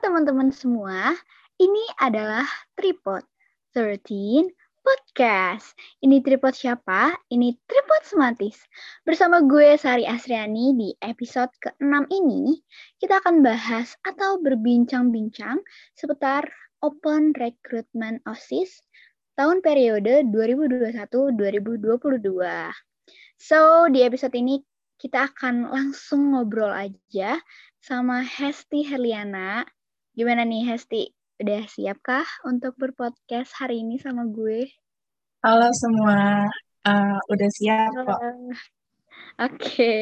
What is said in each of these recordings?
teman-teman semua, ini adalah Tripod 13 Podcast. Ini Tripod siapa? Ini Tripod Semantis. Bersama gue Sari Asriani di episode ke-6 ini, kita akan bahas atau berbincang-bincang seputar Open Recruitment OSIS tahun periode 2021-2022. So, di episode ini kita akan langsung ngobrol aja sama Hesti Herliana. Gimana nih Hesti? Udah siapkah untuk berpodcast hari ini sama gue? Halo semua, uh, udah siap kok. Oke, okay.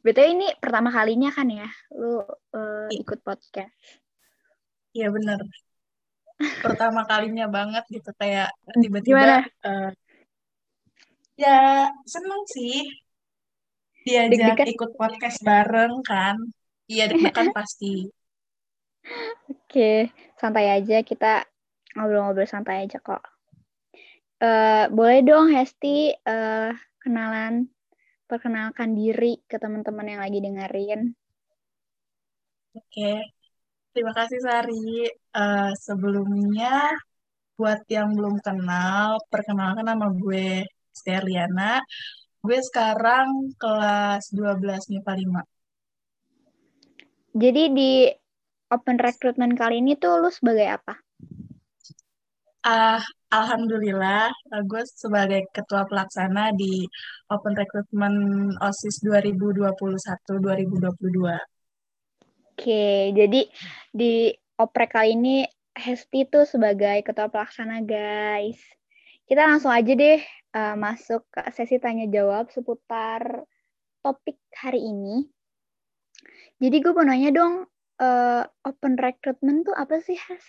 betul ini pertama kalinya kan ya, lu uh, ikut podcast? Iya bener, pertama kalinya banget gitu kayak tiba-tiba. Uh, ya seneng sih, diajak Deg ikut podcast bareng kan. Iya deg-degan pasti. Oke, santai aja kita ngobrol-ngobrol santai aja kok. Uh, boleh dong Hesti uh, kenalan, perkenalkan diri ke teman-teman yang lagi dengerin. Oke, terima kasih Sari. Uh, sebelumnya buat yang belum kenal, perkenalkan nama gue Sterliana. Gue sekarang kelas 12 MIPA 5. Jadi di open recruitment kali ini tuh lu sebagai apa? Uh, Alhamdulillah, uh, gue sebagai ketua pelaksana di Open Recruitment OSIS 2021-2022. Oke, jadi di oprek kali ini Hesti tuh sebagai ketua pelaksana, guys. Kita langsung aja deh uh, masuk ke sesi tanya jawab seputar topik hari ini. Jadi gue mau nanya dong, uh, open recruitment tuh apa sih, Has?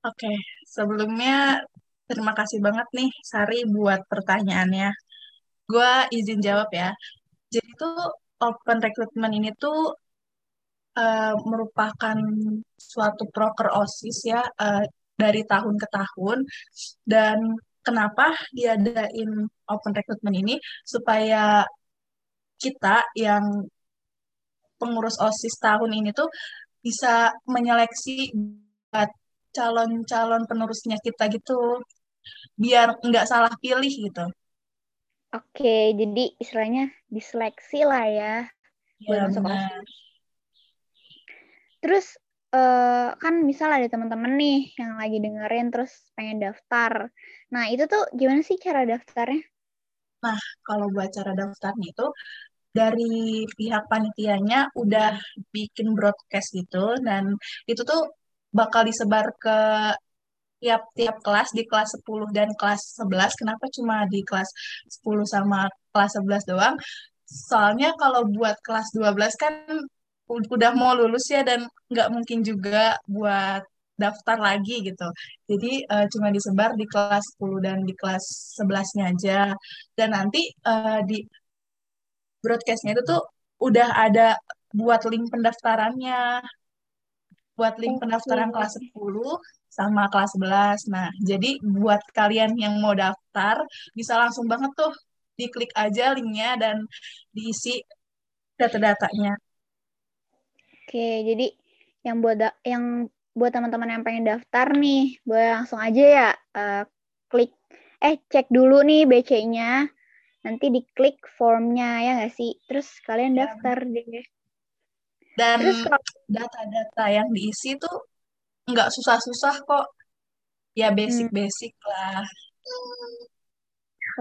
Oke, okay. sebelumnya terima kasih banget nih Sari buat pertanyaannya. Gue izin jawab ya. Jadi tuh open recruitment ini tuh uh, merupakan suatu proker OSIS ya uh, dari tahun ke tahun dan kenapa diadain open recruitment ini supaya kita yang pengurus OSIS tahun ini tuh bisa menyeleksi buat calon-calon penerusnya kita gitu biar nggak salah pilih gitu. Oke, jadi istilahnya diseleksi lah ya, ya masuk. Terus uh, kan misal ada teman-teman nih yang lagi dengerin terus pengen daftar. Nah, itu tuh gimana sih cara daftarnya? Nah, kalau buat cara daftarnya itu dari pihak panitianya udah bikin broadcast gitu dan itu tuh bakal disebar ke tiap-tiap kelas di kelas 10 dan kelas 11. Kenapa cuma di kelas 10 sama kelas 11 doang? Soalnya kalau buat kelas 12 kan udah mau lulus ya dan nggak mungkin juga buat daftar lagi gitu. Jadi uh, cuma disebar di kelas 10 dan di kelas 11-nya aja. Dan nanti uh, di broadcastnya itu tuh udah ada buat link pendaftarannya buat link pendaftaran kelas 10 sama kelas 11. Nah, jadi buat kalian yang mau daftar bisa langsung banget tuh diklik aja linknya dan diisi data-datanya. Oke, jadi yang buat yang buat teman-teman yang pengen daftar nih, boleh langsung aja ya uh, klik eh cek dulu nih BC-nya nanti diklik formnya ya nggak sih terus kalian iya, daftar ya. deh dan data-data yang diisi tuh nggak susah-susah kok ya hmm. basic-basic hmm. lah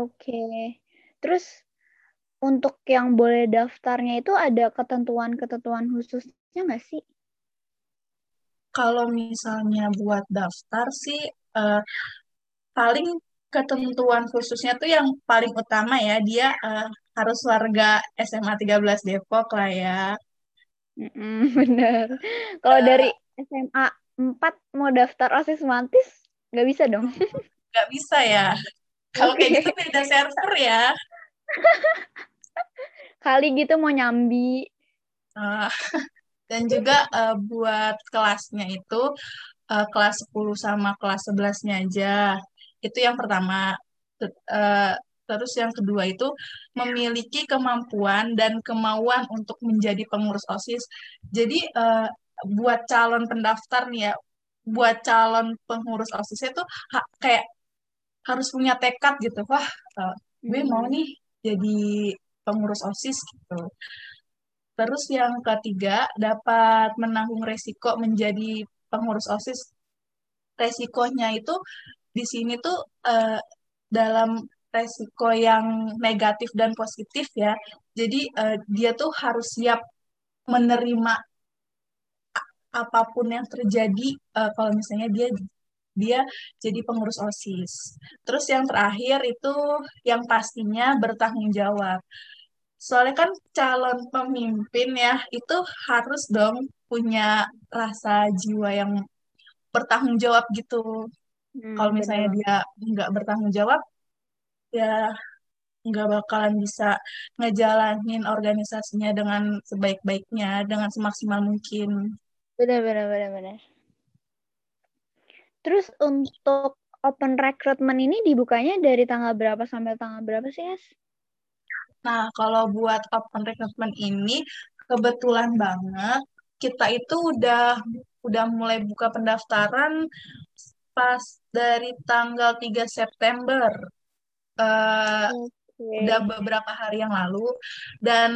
oke okay. terus untuk yang boleh daftarnya itu ada ketentuan-ketentuan khususnya nggak sih kalau misalnya buat daftar sih uh, paling ketentuan khususnya tuh yang paling utama ya dia uh, harus warga SMA 13 Depok lah ya. Mm-mm, bener. Kalau uh, dari SMA 4 mau daftar OSIS mantis nggak bisa dong? Nggak bisa ya. Kalau okay. kayak gitu beda server ya. Kali gitu mau nyambi. Uh, dan juga uh, buat kelasnya itu uh, kelas 10 sama kelas 11-nya aja itu yang pertama. Uh, terus yang kedua itu memiliki kemampuan dan kemauan untuk menjadi pengurus OSIS. Jadi uh, buat calon pendaftar nih ya, buat calon pengurus OSIS itu ha kayak harus punya tekad gitu. Wah, uh, gue mau Hmm. nih jadi pengurus OSIS gitu. Terus yang ketiga, dapat menanggung resiko menjadi pengurus OSIS. Resikonya itu di sini tuh uh, dalam resiko yang negatif dan positif ya. Jadi uh, dia tuh harus siap menerima apa pun yang terjadi uh, kalau misalnya dia dia jadi pengurus OSIS. Terus yang terakhir itu yang pastinya bertanggung jawab. Soalnya kan calon pemimpin ya itu harus dong punya rasa jiwa yang bertanggung jawab gitu. Kalau Hmm, bener misalnya banget. dia nggak bertanggung jawab, ya nggak bakalan bisa ngejalanin organisasinya dengan sebaik-baiknya, dengan semaksimal mungkin. Bener, bener, bener, bener. Terus untuk open recruitment ini dibukanya dari tanggal berapa sampai tanggal berapa sih, Es? Nah, kalau buat open recruitment ini, kebetulan banget kita itu udah udah mulai buka pendaftaran pas dari tanggal 3 September. Uh, okay. Udah beberapa hari yang lalu. Dan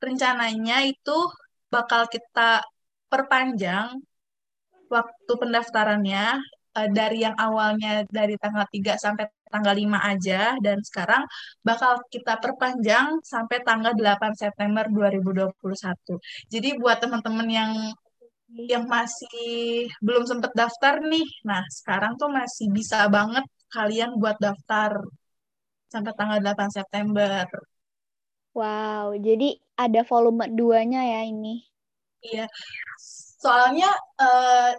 rencananya itu bakal kita perpanjang waktu pendaftarannya uh, dari yang awalnya dari tanggal 3 sampai tanggal 5 aja dan sekarang bakal kita perpanjang sampai tanggal 8 September 2021. Jadi buat teman-teman yang yang masih belum sempat daftar nih, nah sekarang tuh masih bisa banget kalian buat daftar sampai tanggal 8 September. Wow, jadi ada volume 2-nya ya ini. Iya. Soalnya uh,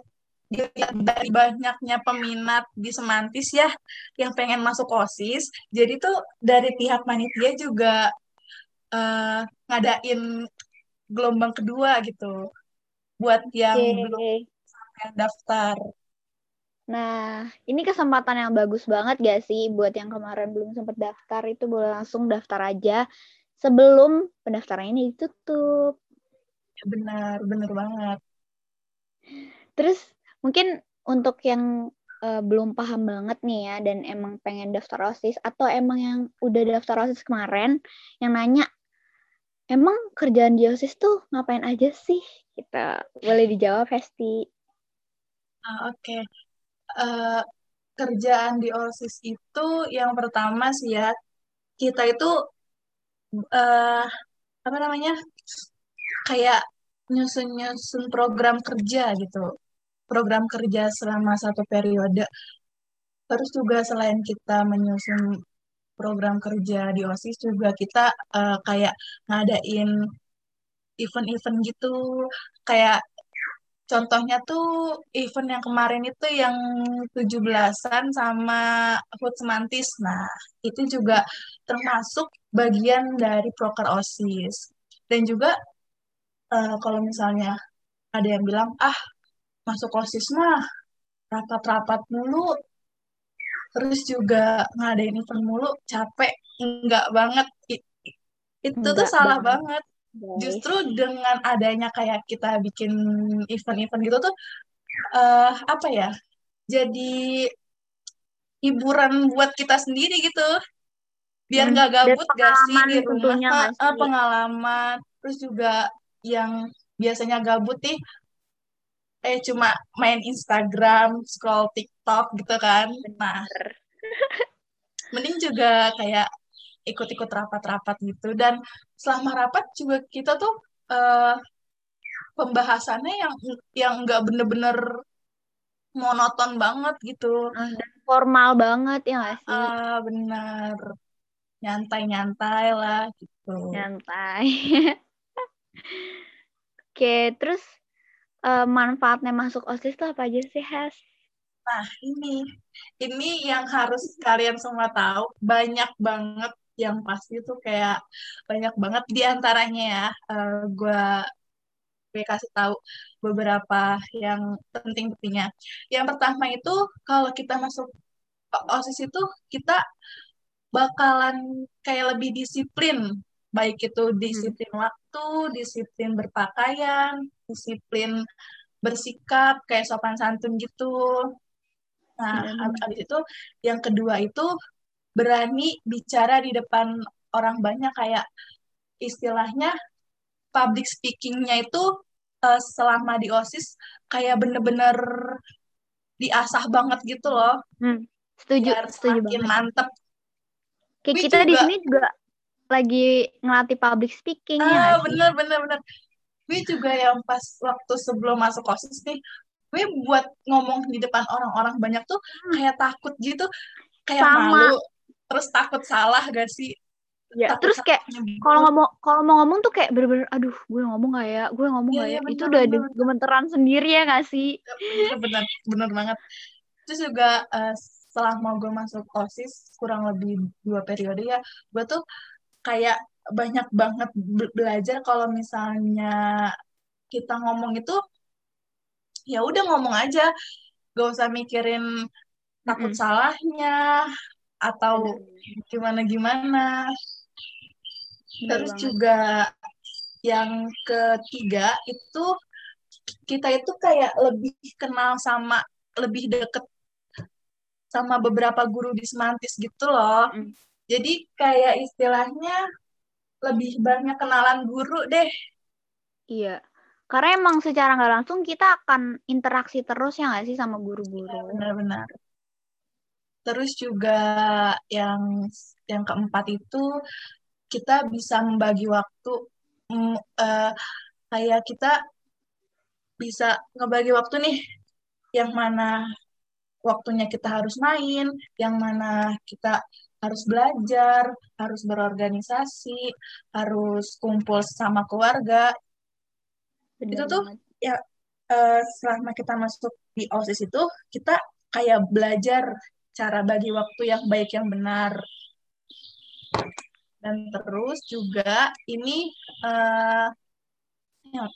dari banyaknya peminat di Semantis ya yang pengen masuk OSIS, jadi tuh dari pihak panitia juga uh, ngadain gelombang kedua gitu buat yang okay. belum sampai daftar. Nah, ini kesempatan yang bagus banget gak sih buat yang kemarin belum sempat daftar itu boleh langsung daftar aja sebelum pendaftaran ini ditutup. Ya, benar, benar banget. Terus mungkin untuk yang uh, belum paham banget nih ya dan emang pengen daftar OSIS atau emang yang udah daftar OSIS kemarin yang nanya emang kerjaan di OSIS tuh ngapain aja sih? Kita boleh dijawab Hesti. Uh, Oke. Okay. Uh, kerjaan di OSIS itu yang pertama sih ya kita itu uh, apa namanya kayak nyusun-nyusun program kerja gitu program kerja selama satu periode terus juga selain kita menyusun program kerja di OSIS juga kita uh, kayak ngadain event-event gitu kayak contohnya tuh event yang kemarin itu yang 17-an sama Food Semantis. Nah, itu juga termasuk bagian dari proker OSIS. Dan juga uh, kalau misalnya ada yang bilang, ah masuk OSIS mah rapat-rapat mulu, terus juga ngadain event mulu, capek. Enggak banget. Itu Enggak tuh salah banget. banget justru dengan adanya kayak kita bikin event-event gitu tuh uh, apa ya jadi hiburan buat kita sendiri gitu biar nggak hmm. gabut gak sih di rumah pengalaman terus juga yang biasanya gabut nih eh cuma main Instagram scroll TikTok gitu kan. Nah mending juga kayak ikut-ikut rapat-rapat gitu. Dan selama rapat juga kita tuh uh, pembahasannya yang yang nggak bener-bener monoton banget gitu. Dan formal banget ya nggak sih? Uh, bener. Nyantai-nyantai lah gitu. Nyantai. Oke terus uh, manfaatnya masuk osis tuh apa aja sih Has nah ini ini yang harus kalian semua tahu banyak banget yang pasti tuh kayak banyak banget di antaranya ya uh, gue gue kasih tahu beberapa yang penting-pentingnya. Yang pertama itu kalau kita masuk OSIS itu kita bakalan kayak lebih disiplin, baik itu disiplin hmm. waktu, disiplin berpakaian, disiplin bersikap kayak sopan santun gitu. Nah, Benar-benar. habis itu yang kedua itu berani bicara di depan orang banyak kayak istilahnya public speakingnya itu uh, selama di OSIS kayak bener-bener diasah banget gitu loh. Hmm, setuju, biar setuju banget. mantep. Kayak Gue kita di juga- sini juga lagi ngelatih public speaking Ah, bener bener bener. Gue juga yang pas waktu sebelum masuk OSIS nih, gue buat ngomong di depan orang-orang banyak tuh kayak takut gitu, kayak Hmm. Sama. malu, terus takut salah gak sih? Ya, Takut terus kayak kalau ngomong kalau mau ngomong tuh kayak bener-bener aduh gue ngomong gak ya gue ngomong Iya, gak ya iya, itu bener, udah bener, ada bener. gemeteran sendiri ya gak sih bener bener bener banget. Terus juga eh, selama gue masuk OSIS kurang lebih dua periode ya, gue tuh kayak banyak banget be- belajar kalau misalnya kita ngomong itu ya udah ngomong aja gak usah mikirin takut Mm-mm. salahnya atau Bener. gimana gimana terus banget. juga yang ketiga itu kita itu kayak lebih kenal sama lebih deket sama beberapa guru di Semantis gitu loh Mm. jadi kayak istilahnya lebih banyak kenalan guru deh iya karena emang secara nggak langsung kita akan interaksi terus ya nggak sih sama guru-guru benar-benar terus juga yang yang keempat itu kita bisa membagi waktu mm, eh, kayak kita bisa ngebagi waktu nih yang mana waktunya kita harus main, yang mana kita harus belajar, harus berorganisasi, harus kumpul sama keluarga. Bener Itu tuh banget. ya eh, selama kita masuk di OSIS itu kita kayak belajar cara bagi waktu yang baik yang benar. Dan terus juga ini eh, yang,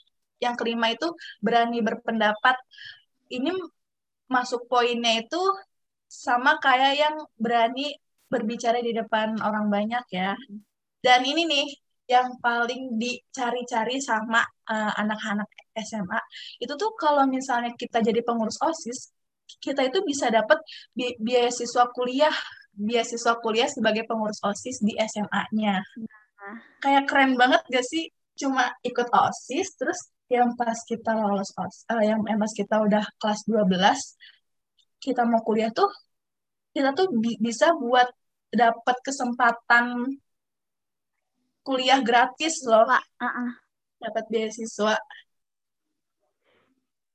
yang kelima itu berani berpendapat. Ini masuk poinnya itu sama kayak yang berani berbicara di depan orang banyak ya. Dan ini nih yang paling dicari-cari sama eh, anak-anak SMA itu tuh kalau misalnya kita jadi pengurus OSIS, kita itu bisa dapat bi beasiswa kuliah, beasiswa kuliah sebagai pengurus OSIS di SMA-nya. Nah. Kayak keren banget gak sih? Cuma ikut OSIS terus yang pas kita lolos OSIS, eh, yang yang pas kita udah kelas 12 kita mau kuliah tuh kita tuh bi- bisa buat dapat kesempatan kuliah gratis loh, Wah, uh-uh. dapat beasiswa.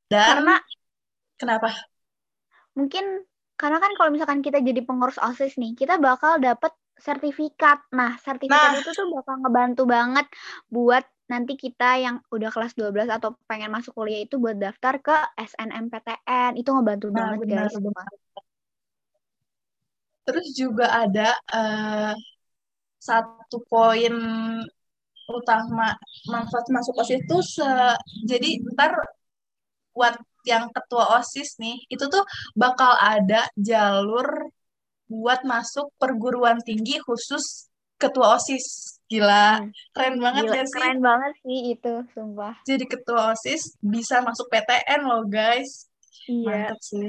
Dan karena kenapa? mungkin karena kan kalau misalkan kita jadi pengurus OSIS nih, kita bakal dapat sertifikat. Nah, sertifikat Nah. itu tuh bakal ngebantu banget buat nanti kita yang udah kelas 12 atau pengen masuk kuliah itu buat daftar ke SNMPTN. Itu ngebantu Nah, banget benar, guys. Terus juga ada eh, satu poin utama manfaat masuk OSIS itu se- jadi ntar buat yang ketua OSIS nih, itu tuh bakal ada jalur buat masuk perguruan tinggi khusus ketua OSIS. Gila, Hmm. keren banget Gila, gak sih? keren banget sih itu, sumpah. Jadi ketua OSIS bisa masuk PTN loh guys. Iya. Mantap sih.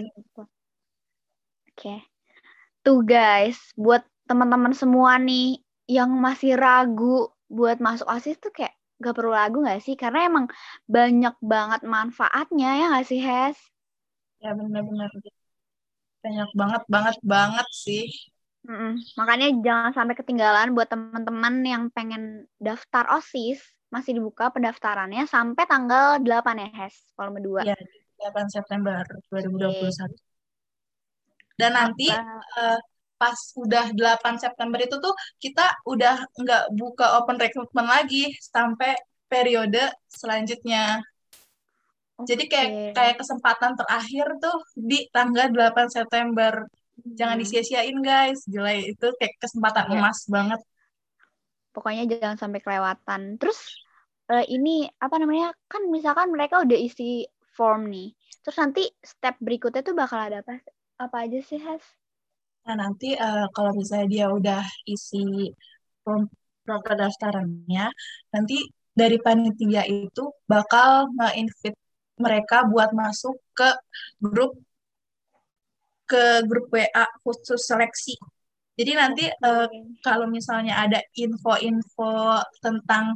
Oke. Tuh guys, buat teman-teman semua nih yang masih ragu buat masuk OSIS tuh kayak gak perlu ragu gak sih? Karena emang banyak banget manfaatnya ya gak sih, Hes? Ya benar-benar. Banyak banget, banget, banget sih. Mm-mm. Makanya jangan sampai ketinggalan buat teman-teman yang pengen daftar OSIS, masih dibuka pendaftarannya sampai tanggal 8 ya, Hes, volume 2. Ya, 8 September 2021. Oke. Dan nanti Apa- eh, pas udah 8 September itu tuh kita udah nggak buka open recruitment lagi sampai periode selanjutnya. Jadi kayak kayak kesempatan terakhir tuh di tanggal 8 September. Jangan Hmm. disia-siain guys. Gila itu kayak kesempatan Iya. emas banget. pokoknya jangan sampai kelewatan. Terus eh, ini apa namanya? Kan misalkan mereka udah isi form nih. Terus nanti step berikutnya tuh bakal ada apa apa aja sih, Has? Nah, nanti eh, kalau misalnya dia udah isi form form pendaftarannya, nanti dari panitia itu bakal nge-invite mereka buat masuk ke grup ke grup WA khusus seleksi. Jadi nanti uh, kalau misalnya ada info-info tentang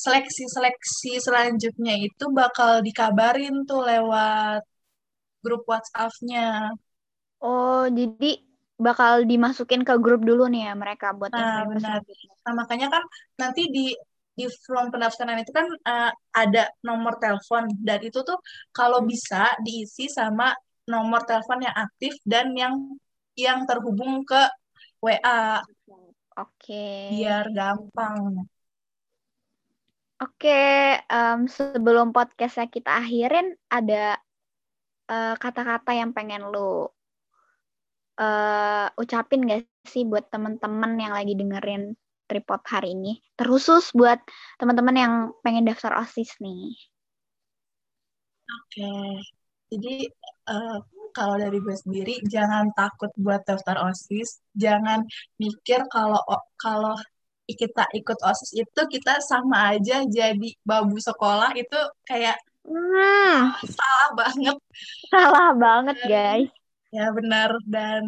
seleksi-seleksi selanjutnya itu bakal dikabarin tuh lewat grup WhatsApp-nya. Oh, jadi bakal dimasukin ke grup dulu nih ya mereka buat nah, benar. Nah, makanya kan nanti di di form pendaftaran itu kan uh, ada nomor telepon dan itu tuh kalau bisa diisi sama nomor telepon yang aktif dan yang yang terhubung ke WA. Oke. Okay. Biar gampang. Oke, um, sebelum podcastnya kita akhirin, ada eh, kata-kata uh, yang pengen lu uh, ucapin gak sih buat teman-teman yang lagi dengerin tripod hari ini? Terusus buat teman-teman yang pengen daftar OSIS nih. Oke, jadi uh, kalau dari gue sendiri jangan takut buat daftar OSIS, jangan mikir kalau kalau kita ikut OSIS itu kita sama aja jadi babu sekolah itu kayak hmm. salah banget. Salah banget, guys. Ya benar dan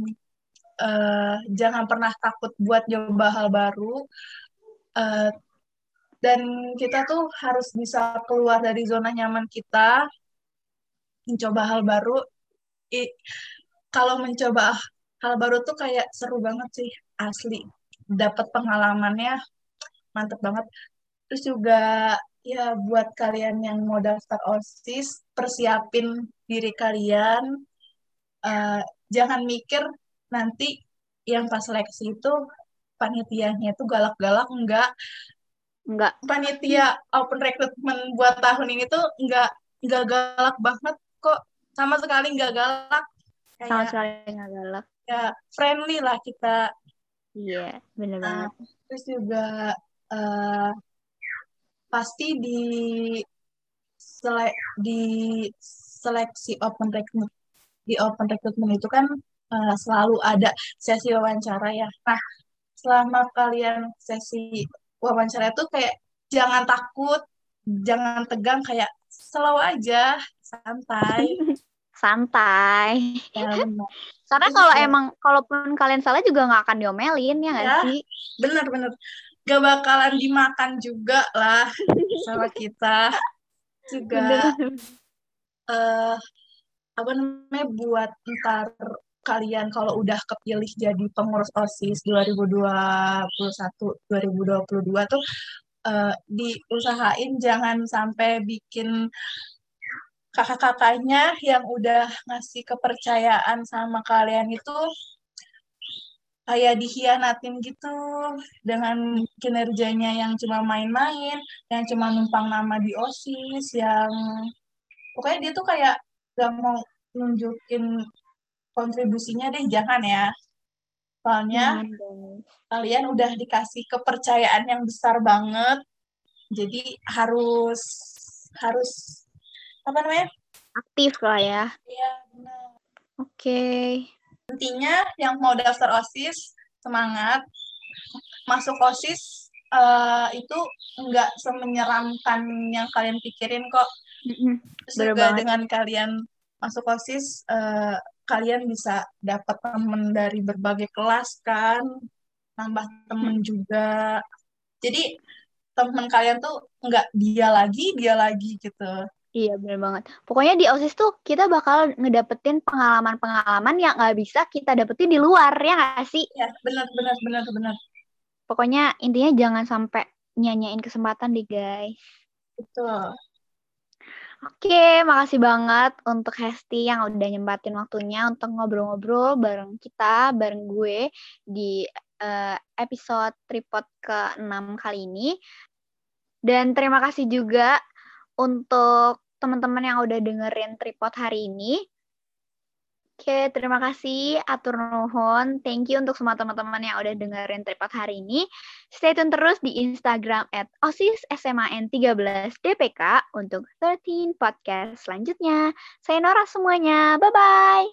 uh, jangan pernah takut buat nyoba hal baru. Uh, dan kita tuh harus bisa keluar dari zona nyaman kita, mencoba hal baru. I, kalau mencoba hal baru tuh kayak seru banget sih, asli dapat pengalamannya mantep banget. Terus juga ya buat kalian yang mau daftar OSIS, persiapin diri kalian. Uh, jangan mikir nanti yang pas seleksi itu panitianya itu galak-galak enggak. Enggak. Panitia open recruitment buat tahun ini tuh enggak enggak galak banget kok. Sama sekali enggak galak. Kayak, sama sekali enggak galak. ya friendly lah kita. Iya, yeah, benar uh, banget. Terus juga uh, pasti di sele di seleksi open recruitment di open recruitment itu kan uh, selalu ada sesi wawancara ya. Nah, selama kalian sesi wawancara itu kayak jangan takut, jangan tegang kayak slow aja, santai. santai. Ya, Karena kalau emang kalaupun kalian salah juga nggak akan diomelin ya nggak ya, sih? Bener-bener. Gak bakalan dimakan juga lah sama kita. Juga uh, apa namanya buat ntar kalian kalau udah kepilih jadi pengurus OSIS 2021 2022 tuh uh, diusahain jangan sampai bikin kakak-kakaknya yang udah ngasih kepercayaan sama kalian itu kayak dikhianatin gitu dengan kinerjanya yang cuma main-main, yang cuma numpang nama di OSIS, yang pokoknya dia tuh kayak gak mau nunjukin kontribusinya deh, jangan ya. Soalnya hmm. kalian udah dikasih kepercayaan yang besar banget, jadi harus harus apa namanya aktif lah ya iya benar oke okay. intinya yang mau daftar osis semangat masuk osis uh, itu enggak semenyeramkan yang kalian pikirin kok mm-hmm. juga banget. dengan kalian masuk osis uh, kalian bisa dapat temen dari berbagai kelas kan nambah temen juga jadi temen kalian tuh enggak dia lagi dia lagi gitu Iya benar banget. Pokoknya di OSIS tuh kita bakal ngedapetin pengalaman-pengalaman yang nggak bisa kita dapetin di luar ya nggak sih? Iya benar benar benar benar. Pokoknya intinya jangan sampai nyanyain kesempatan deh guys. Betul. Oke, makasih banget untuk Hesti yang udah nyembatin waktunya untuk ngobrol-ngobrol bareng kita, bareng gue di uh, episode tripod ke-6 kali ini. Dan terima kasih juga untuk teman-teman yang udah dengerin tripod hari ini. Oke, terima kasih. Atur nuhun. Thank you untuk semua teman-teman yang udah dengerin tripod hari ini. Stay tune terus di Instagram at OSISSMAN13DPK untuk 13 podcast selanjutnya. Saya Nora semuanya. Bye-bye.